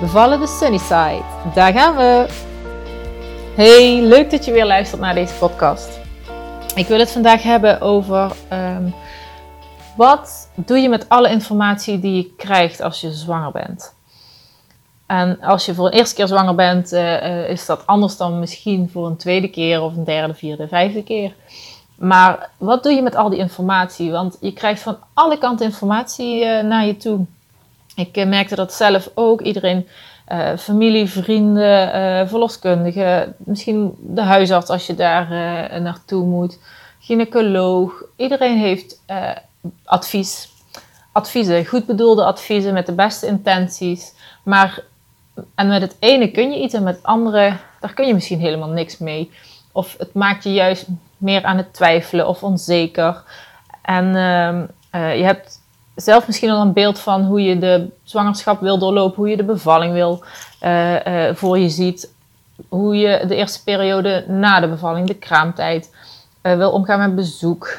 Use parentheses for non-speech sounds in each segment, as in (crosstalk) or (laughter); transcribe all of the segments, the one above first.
Bevallen de Sunnyside. Daar gaan we! Hey, leuk dat je weer luistert naar deze podcast. Ik wil het vandaag hebben over um, wat doe je met alle informatie die je krijgt als je zwanger bent. En als je voor een eerste keer zwanger bent, uh, is dat anders dan misschien voor een tweede keer of een derde, vierde, vijfde keer. Maar wat doe je met al die informatie? Want je krijgt van alle kanten informatie uh, naar je toe. Ik uh, merkte dat zelf ook. Iedereen, uh, familie, vrienden, uh, verloskundigen, misschien de huisarts als je daar naartoe moet, gynaecoloog. Iedereen heeft advies. Adviezen, goed bedoelde adviezen met de beste intenties. Maar en met het ene kun je iets en met het andere, daar kun je misschien helemaal niks mee. Of het maakt je juist meer aan het twijfelen of onzeker. En uh, je hebt zelf misschien al een beeld van hoe je de zwangerschap wil doorlopen, hoe je de bevalling wil uh, uh, voor je ziet, hoe je de eerste periode na de bevalling, de kraamtijd, uh, wil omgaan met bezoek,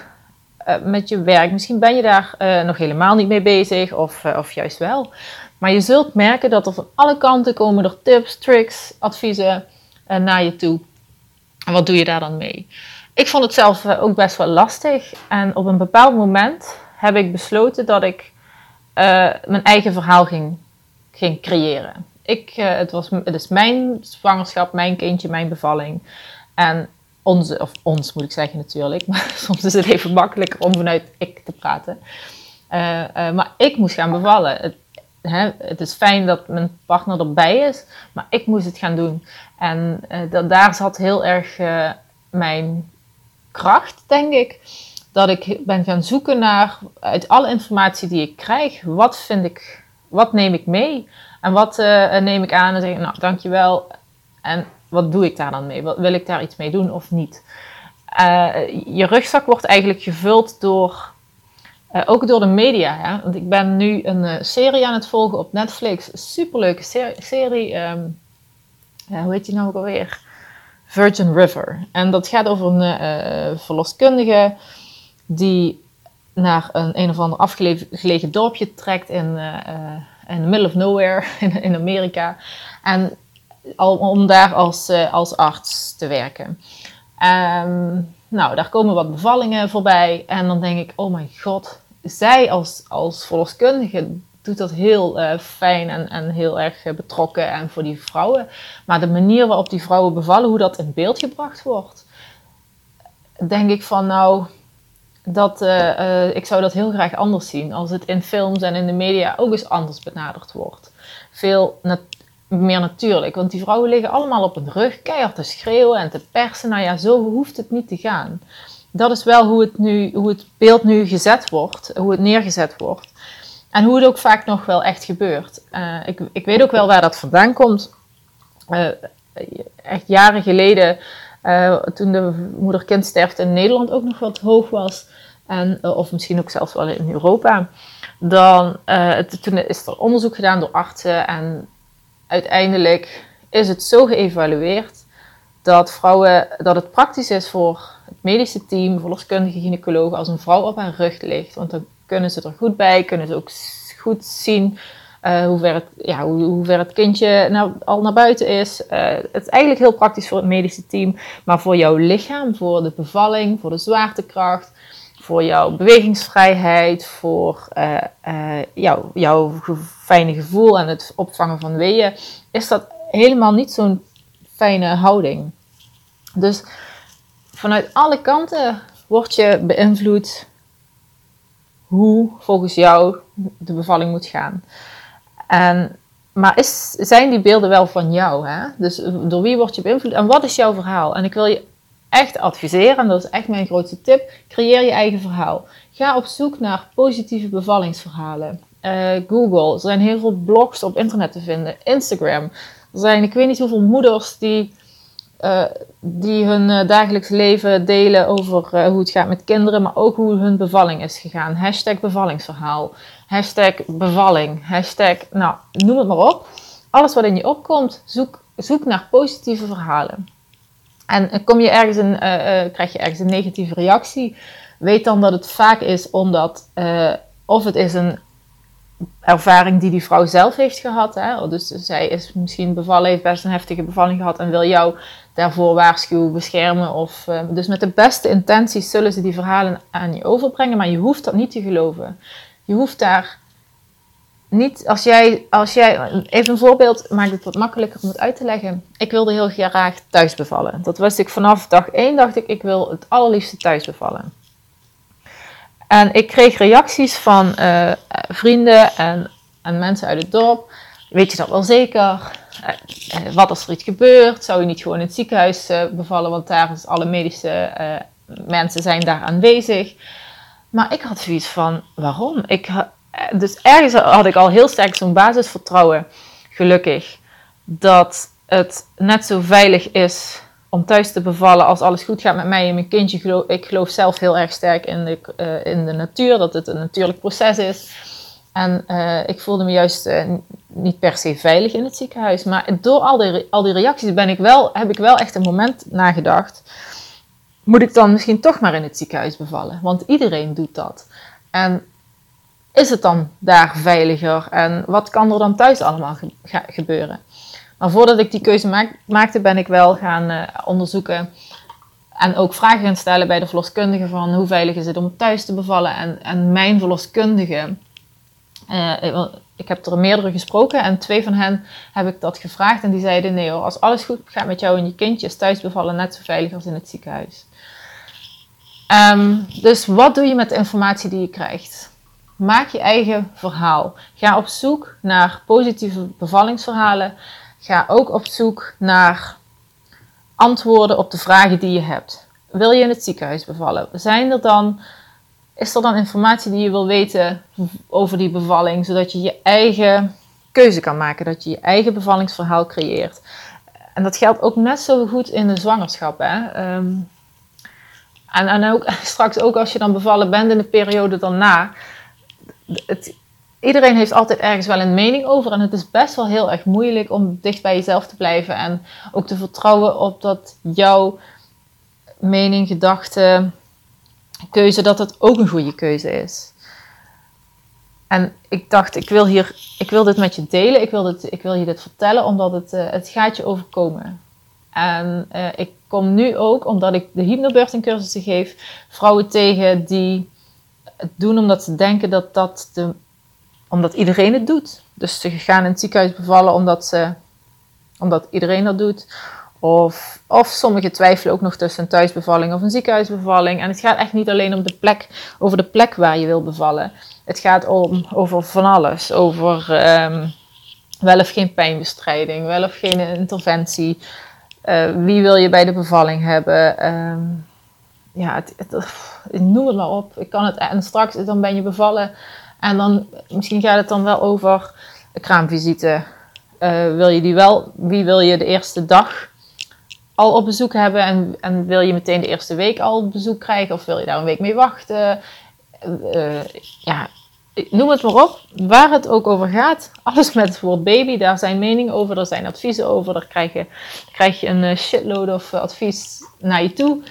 met je werk. Misschien ben je daar nog helemaal niet mee bezig of, of juist wel. Maar je zult merken dat er van alle kanten komen er tips, tricks, adviezen naar je toe. En wat doe je daar dan mee? Ik vond het zelf ook best wel lastig. En op een bepaald moment heb ik besloten dat ik uh, mijn eigen verhaal ging, ging creëren. Ik, uh, het, was, het is mijn zwangerschap, mijn kindje, mijn bevalling. En onze, of ons moet ik zeggen natuurlijk, (laughs) maar soms is het even makkelijker om vanuit ik te praten. Uh, maar ik moest gaan bevallen. Het, hè, het, is fijn dat mijn partner erbij is, maar ik moest het gaan doen. En dat, daar zat heel erg mijn kracht, denk ik dat ik ben gaan zoeken naar, uit alle informatie die ik krijg, wat vind ik, wat neem ik mee? En wat uh, neem ik aan en zeg ik, nou, dankjewel. En wat doe ik daar dan mee? Wil ik daar iets mee doen of niet? Uh, je rugzak wordt eigenlijk gevuld door, uh, ook door de media. Want ik ben nu een serie aan het volgen op Netflix. Superleuke ser serie. Um, hoe heet die nou ook alweer? Virgin River. En dat gaat over een verloskundige die naar een een of ander afgelegen dorpje trekt in, uh, in the middle of nowhere (laughs) in, Amerika. En al, om daar als, uh, als arts te werken. Um, nou, daar komen wat bevallingen voorbij. En dan denk ik, oh mijn god, zij als, als verloskundige doet dat heel fijn en, en heel erg betrokken en voor die vrouwen. Maar de manier waarop die vrouwen bevallen, hoe dat in beeld gebracht wordt, denk ik van nou, dat, uh, uh, ik zou dat heel graag anders zien. Als het in films en in de media ook eens anders benaderd wordt. Veel meer natuurlijk. Want die vrouwen liggen allemaal op hun rug, keihard te schreeuwen en te persen. Nou ja, zo hoeft het niet te gaan. Dat is wel hoe het, nu, hoe het beeld nu gezet wordt, hoe het neergezet wordt. En hoe het ook vaak nog wel echt gebeurt. Uh, ik, ik weet ook wel waar dat vandaan komt. echt jaren geleden uh, toen de moeder-kindsterfte in Nederland ook nog wat hoog was, en, uh, of misschien ook zelfs wel in Europa, dan toen is er onderzoek gedaan door artsen. En uiteindelijk is het zo geëvalueerd dat, vrouwen, dat het praktisch is voor het medische team, verloskundige gynaecologen, als een vrouw op haar rug ligt. Want dan kunnen ze er goed bij, kunnen ze ook goed zien uh, hoe, ver het, ja, het kindje nou, al naar buiten is. Uh, het is eigenlijk heel praktisch voor het medische team. Maar voor jouw lichaam, voor de bevalling, voor de zwaartekracht, voor jouw bewegingsvrijheid, voor jouw, jouw fijne gevoel en het opvangen van weeën, is dat helemaal niet zo'n fijne houding. Dus vanuit alle kanten word je beïnvloed hoe volgens jou de bevalling moet gaan. En, maar is, zijn die beelden wel van jou? Hè? Dus door wie word je beïnvloed en wat is jouw verhaal? En ik wil je echt adviseren, en dat is echt mijn grootste tip: creëer je eigen verhaal. Ga op zoek naar positieve bevallingsverhalen. Uh, Google, er zijn heel veel blogs op internet te vinden, Instagram. Er zijn, ik weet niet hoeveel moeders die, uh, die hun uh, dagelijks leven delen over uh, hoe het gaat met kinderen, maar ook hoe hun bevalling is gegaan. Hashtag bevallingsverhaal, hashtag bevalling, hashtag, nou, noem het maar op. Alles wat in je opkomt, zoek, zoek naar positieve verhalen. En kom je ergens een, krijg je ergens een negatieve reactie, weet dan dat het vaak is omdat, of het is een ervaring die die vrouw zelf heeft gehad. Hè? Dus zij is misschien bevallen, heeft best een heftige bevalling gehad en wil jou daarvoor waarschuwen, beschermen. Of, uh, dus met de beste intenties zullen ze die verhalen aan je overbrengen, maar je hoeft dat niet te geloven. Je hoeft daar niet, als jij, als jij, even een voorbeeld, maakt het wat makkelijker om het uit te leggen. Ik wilde heel graag thuis bevallen. Dat wist ik vanaf dag één, dacht ik, ik wil het allerliefste thuis bevallen. En ik kreeg reacties van uh, vrienden en, en, mensen uit het dorp. Weet je dat wel zeker? Uh, wat als er iets gebeurt? Zou je niet gewoon in het ziekenhuis bevallen? Want daar is alle medische mensen zijn daar aanwezig. Maar ik had zoiets van, waarom? Ik, dus ergens had ik al heel sterk zo'n basisvertrouwen, gelukkig, dat het net zo veilig is om thuis te bevallen als alles goed gaat met mij en mijn kindje. ik geloof zelf heel erg sterk in de, uh, in de natuur, dat het een natuurlijk proces is. En uh, ik voelde me juist uh, niet per se veilig in het ziekenhuis. Maar door al die, al die reacties ben ik wel, heb ik wel echt een moment nagedacht. Moet ik dan misschien toch maar in het ziekenhuis bevallen? Want iedereen doet dat. En is het dan daar veiliger? En wat kan er dan thuis allemaal ge gebeuren? Maar voordat ik die keuze maakte, ben ik wel gaan uh, onderzoeken en ook vragen gaan stellen bij de verloskundige van hoe veilig is het om thuis te bevallen. En, en mijn verloskundige, uh, ik heb er meerdere gesproken en twee van hen heb ik dat gevraagd. En die zeiden nee hoor, als alles goed gaat met jou en je kindje is thuis bevallen net zo veilig als in het ziekenhuis. Um, dus wat doe je met de informatie die je krijgt? Maak je eigen verhaal. Ga op zoek naar positieve bevallingsverhalen Ga ook op zoek naar antwoorden op de vragen die je hebt. Wil je in het ziekenhuis bevallen? Zijn er dan, is er dan informatie die je wil weten over die bevalling, zodat je je eigen keuze kan maken, dat je je eigen bevallingsverhaal creëert? En dat geldt ook net zo goed in de zwangerschap. Hè? Ehm, en, en ook (laughs) straks ook als je dan bevallen bent in de periode daarna. Het, iedereen heeft altijd ergens wel een mening over. En het is best wel heel erg moeilijk om dicht bij jezelf te blijven. En ook te vertrouwen op dat jouw mening, gedachte, keuze, dat het ook een goede keuze is. En ik dacht, ik wil, hier, ik wil dit met je delen. Ik wil, dit, ik wil je dit vertellen, omdat het, uh, het gaat je overkomen. En uh, ik kom nu ook, omdat ik de hypnobirthing cursussen geef, vrouwen tegen die het doen omdat ze denken dat dat de omdat iedereen het doet. Dus ze gaan in het ziekenhuis bevallen omdat, ze, omdat iedereen dat doet. Of, of sommigen twijfelen ook nog tussen een thuisbevalling of een ziekenhuisbevalling. En het gaat echt niet alleen om de plek, over de plek waar je wil bevallen. Het gaat om, over van alles. Over um, wel of geen pijnbestrijding, wel of geen interventie. Uh, wie wil je bij de bevalling hebben? Um, ja, het, noem het maar op. Ik kan het, en straks dan ben je bevallen en dan, misschien gaat het dan wel over kraamvisite. Uh, wil je die wel, wie wil je de eerste dag al op bezoek hebben en, en wil je meteen de eerste week al bezoek krijgen of wil je daar een week mee wachten? Uh, ja, noem het maar op. Waar het ook over gaat, (laughs) alles met het woord baby, daar zijn meningen over, daar zijn adviezen over, daar krijg je, krijg je een shitload of advies naar je toe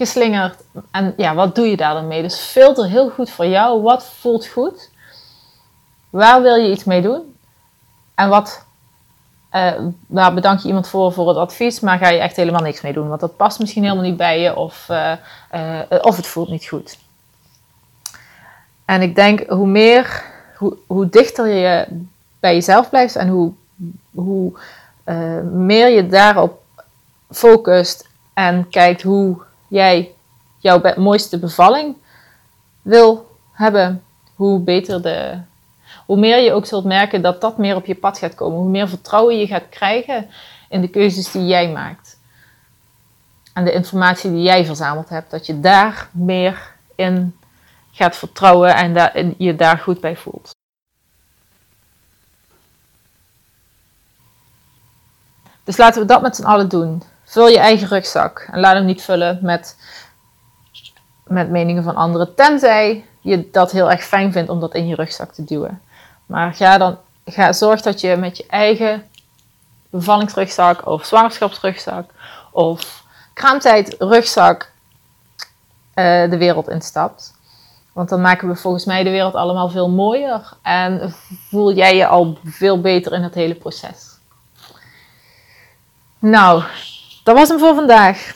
geslingerd. En ja, wat doe je daar dan mee? Dus filter heel goed voor jou. Wat voelt goed? Waar wil je iets mee doen? En wat, uh, waar bedank je iemand voor voor het advies, maar ga je echt helemaal niks mee doen? Want dat past misschien helemaal niet bij je of, uh, uh, of het voelt niet goed. En ik denk, hoe meer, hoe, hoe dichter je bij jezelf blijft en hoe, hoe meer je daarop focust en kijkt hoe jij jouw mooiste bevalling wil hebben, hoe beter de, hoe meer je ook zult merken dat dat meer op je pad gaat komen. Hoe meer vertrouwen je gaat krijgen in de keuzes die jij maakt. En de informatie die jij verzameld hebt. Dat je daar meer in gaat vertrouwen en, daar, je daar goed bij voelt. Dus laten we dat met z'n allen doen. Vul je eigen rugzak en laat hem niet vullen met, met meningen van anderen. Tenzij je dat heel erg fijn vindt om dat in je rugzak te duwen. Maar ga dan, ga, zorg dat je met je eigen bevallingsrugzak of zwangerschapsrugzak of kraamtijd rugzak uh, de wereld instapt. Want dan maken we volgens mij de wereld allemaal veel mooier. En voel jij je al veel beter in het hele proces. Nou, dat was hem voor vandaag.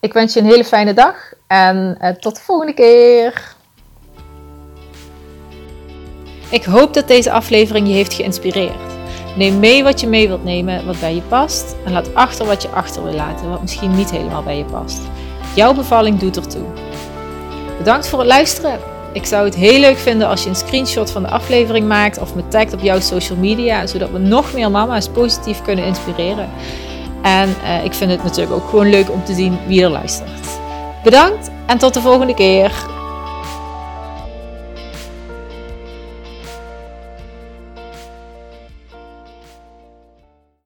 Ik wens je een hele fijne dag en uh, tot de volgende keer. Ik hoop dat deze aflevering je heeft geïnspireerd. Neem mee wat je mee wilt nemen, wat bij je past. En laat achter wat je achter wil laten, wat misschien niet helemaal bij je past. Jouw bevalling doet ertoe. Bedankt voor het luisteren. Ik zou het heel leuk vinden als je een screenshot van de aflevering maakt of me tagt op jouw social media, zodat we nog meer mama's positief kunnen inspireren. En uh, ik vind het natuurlijk ook gewoon leuk om te zien wie er luistert. Bedankt en tot de volgende keer.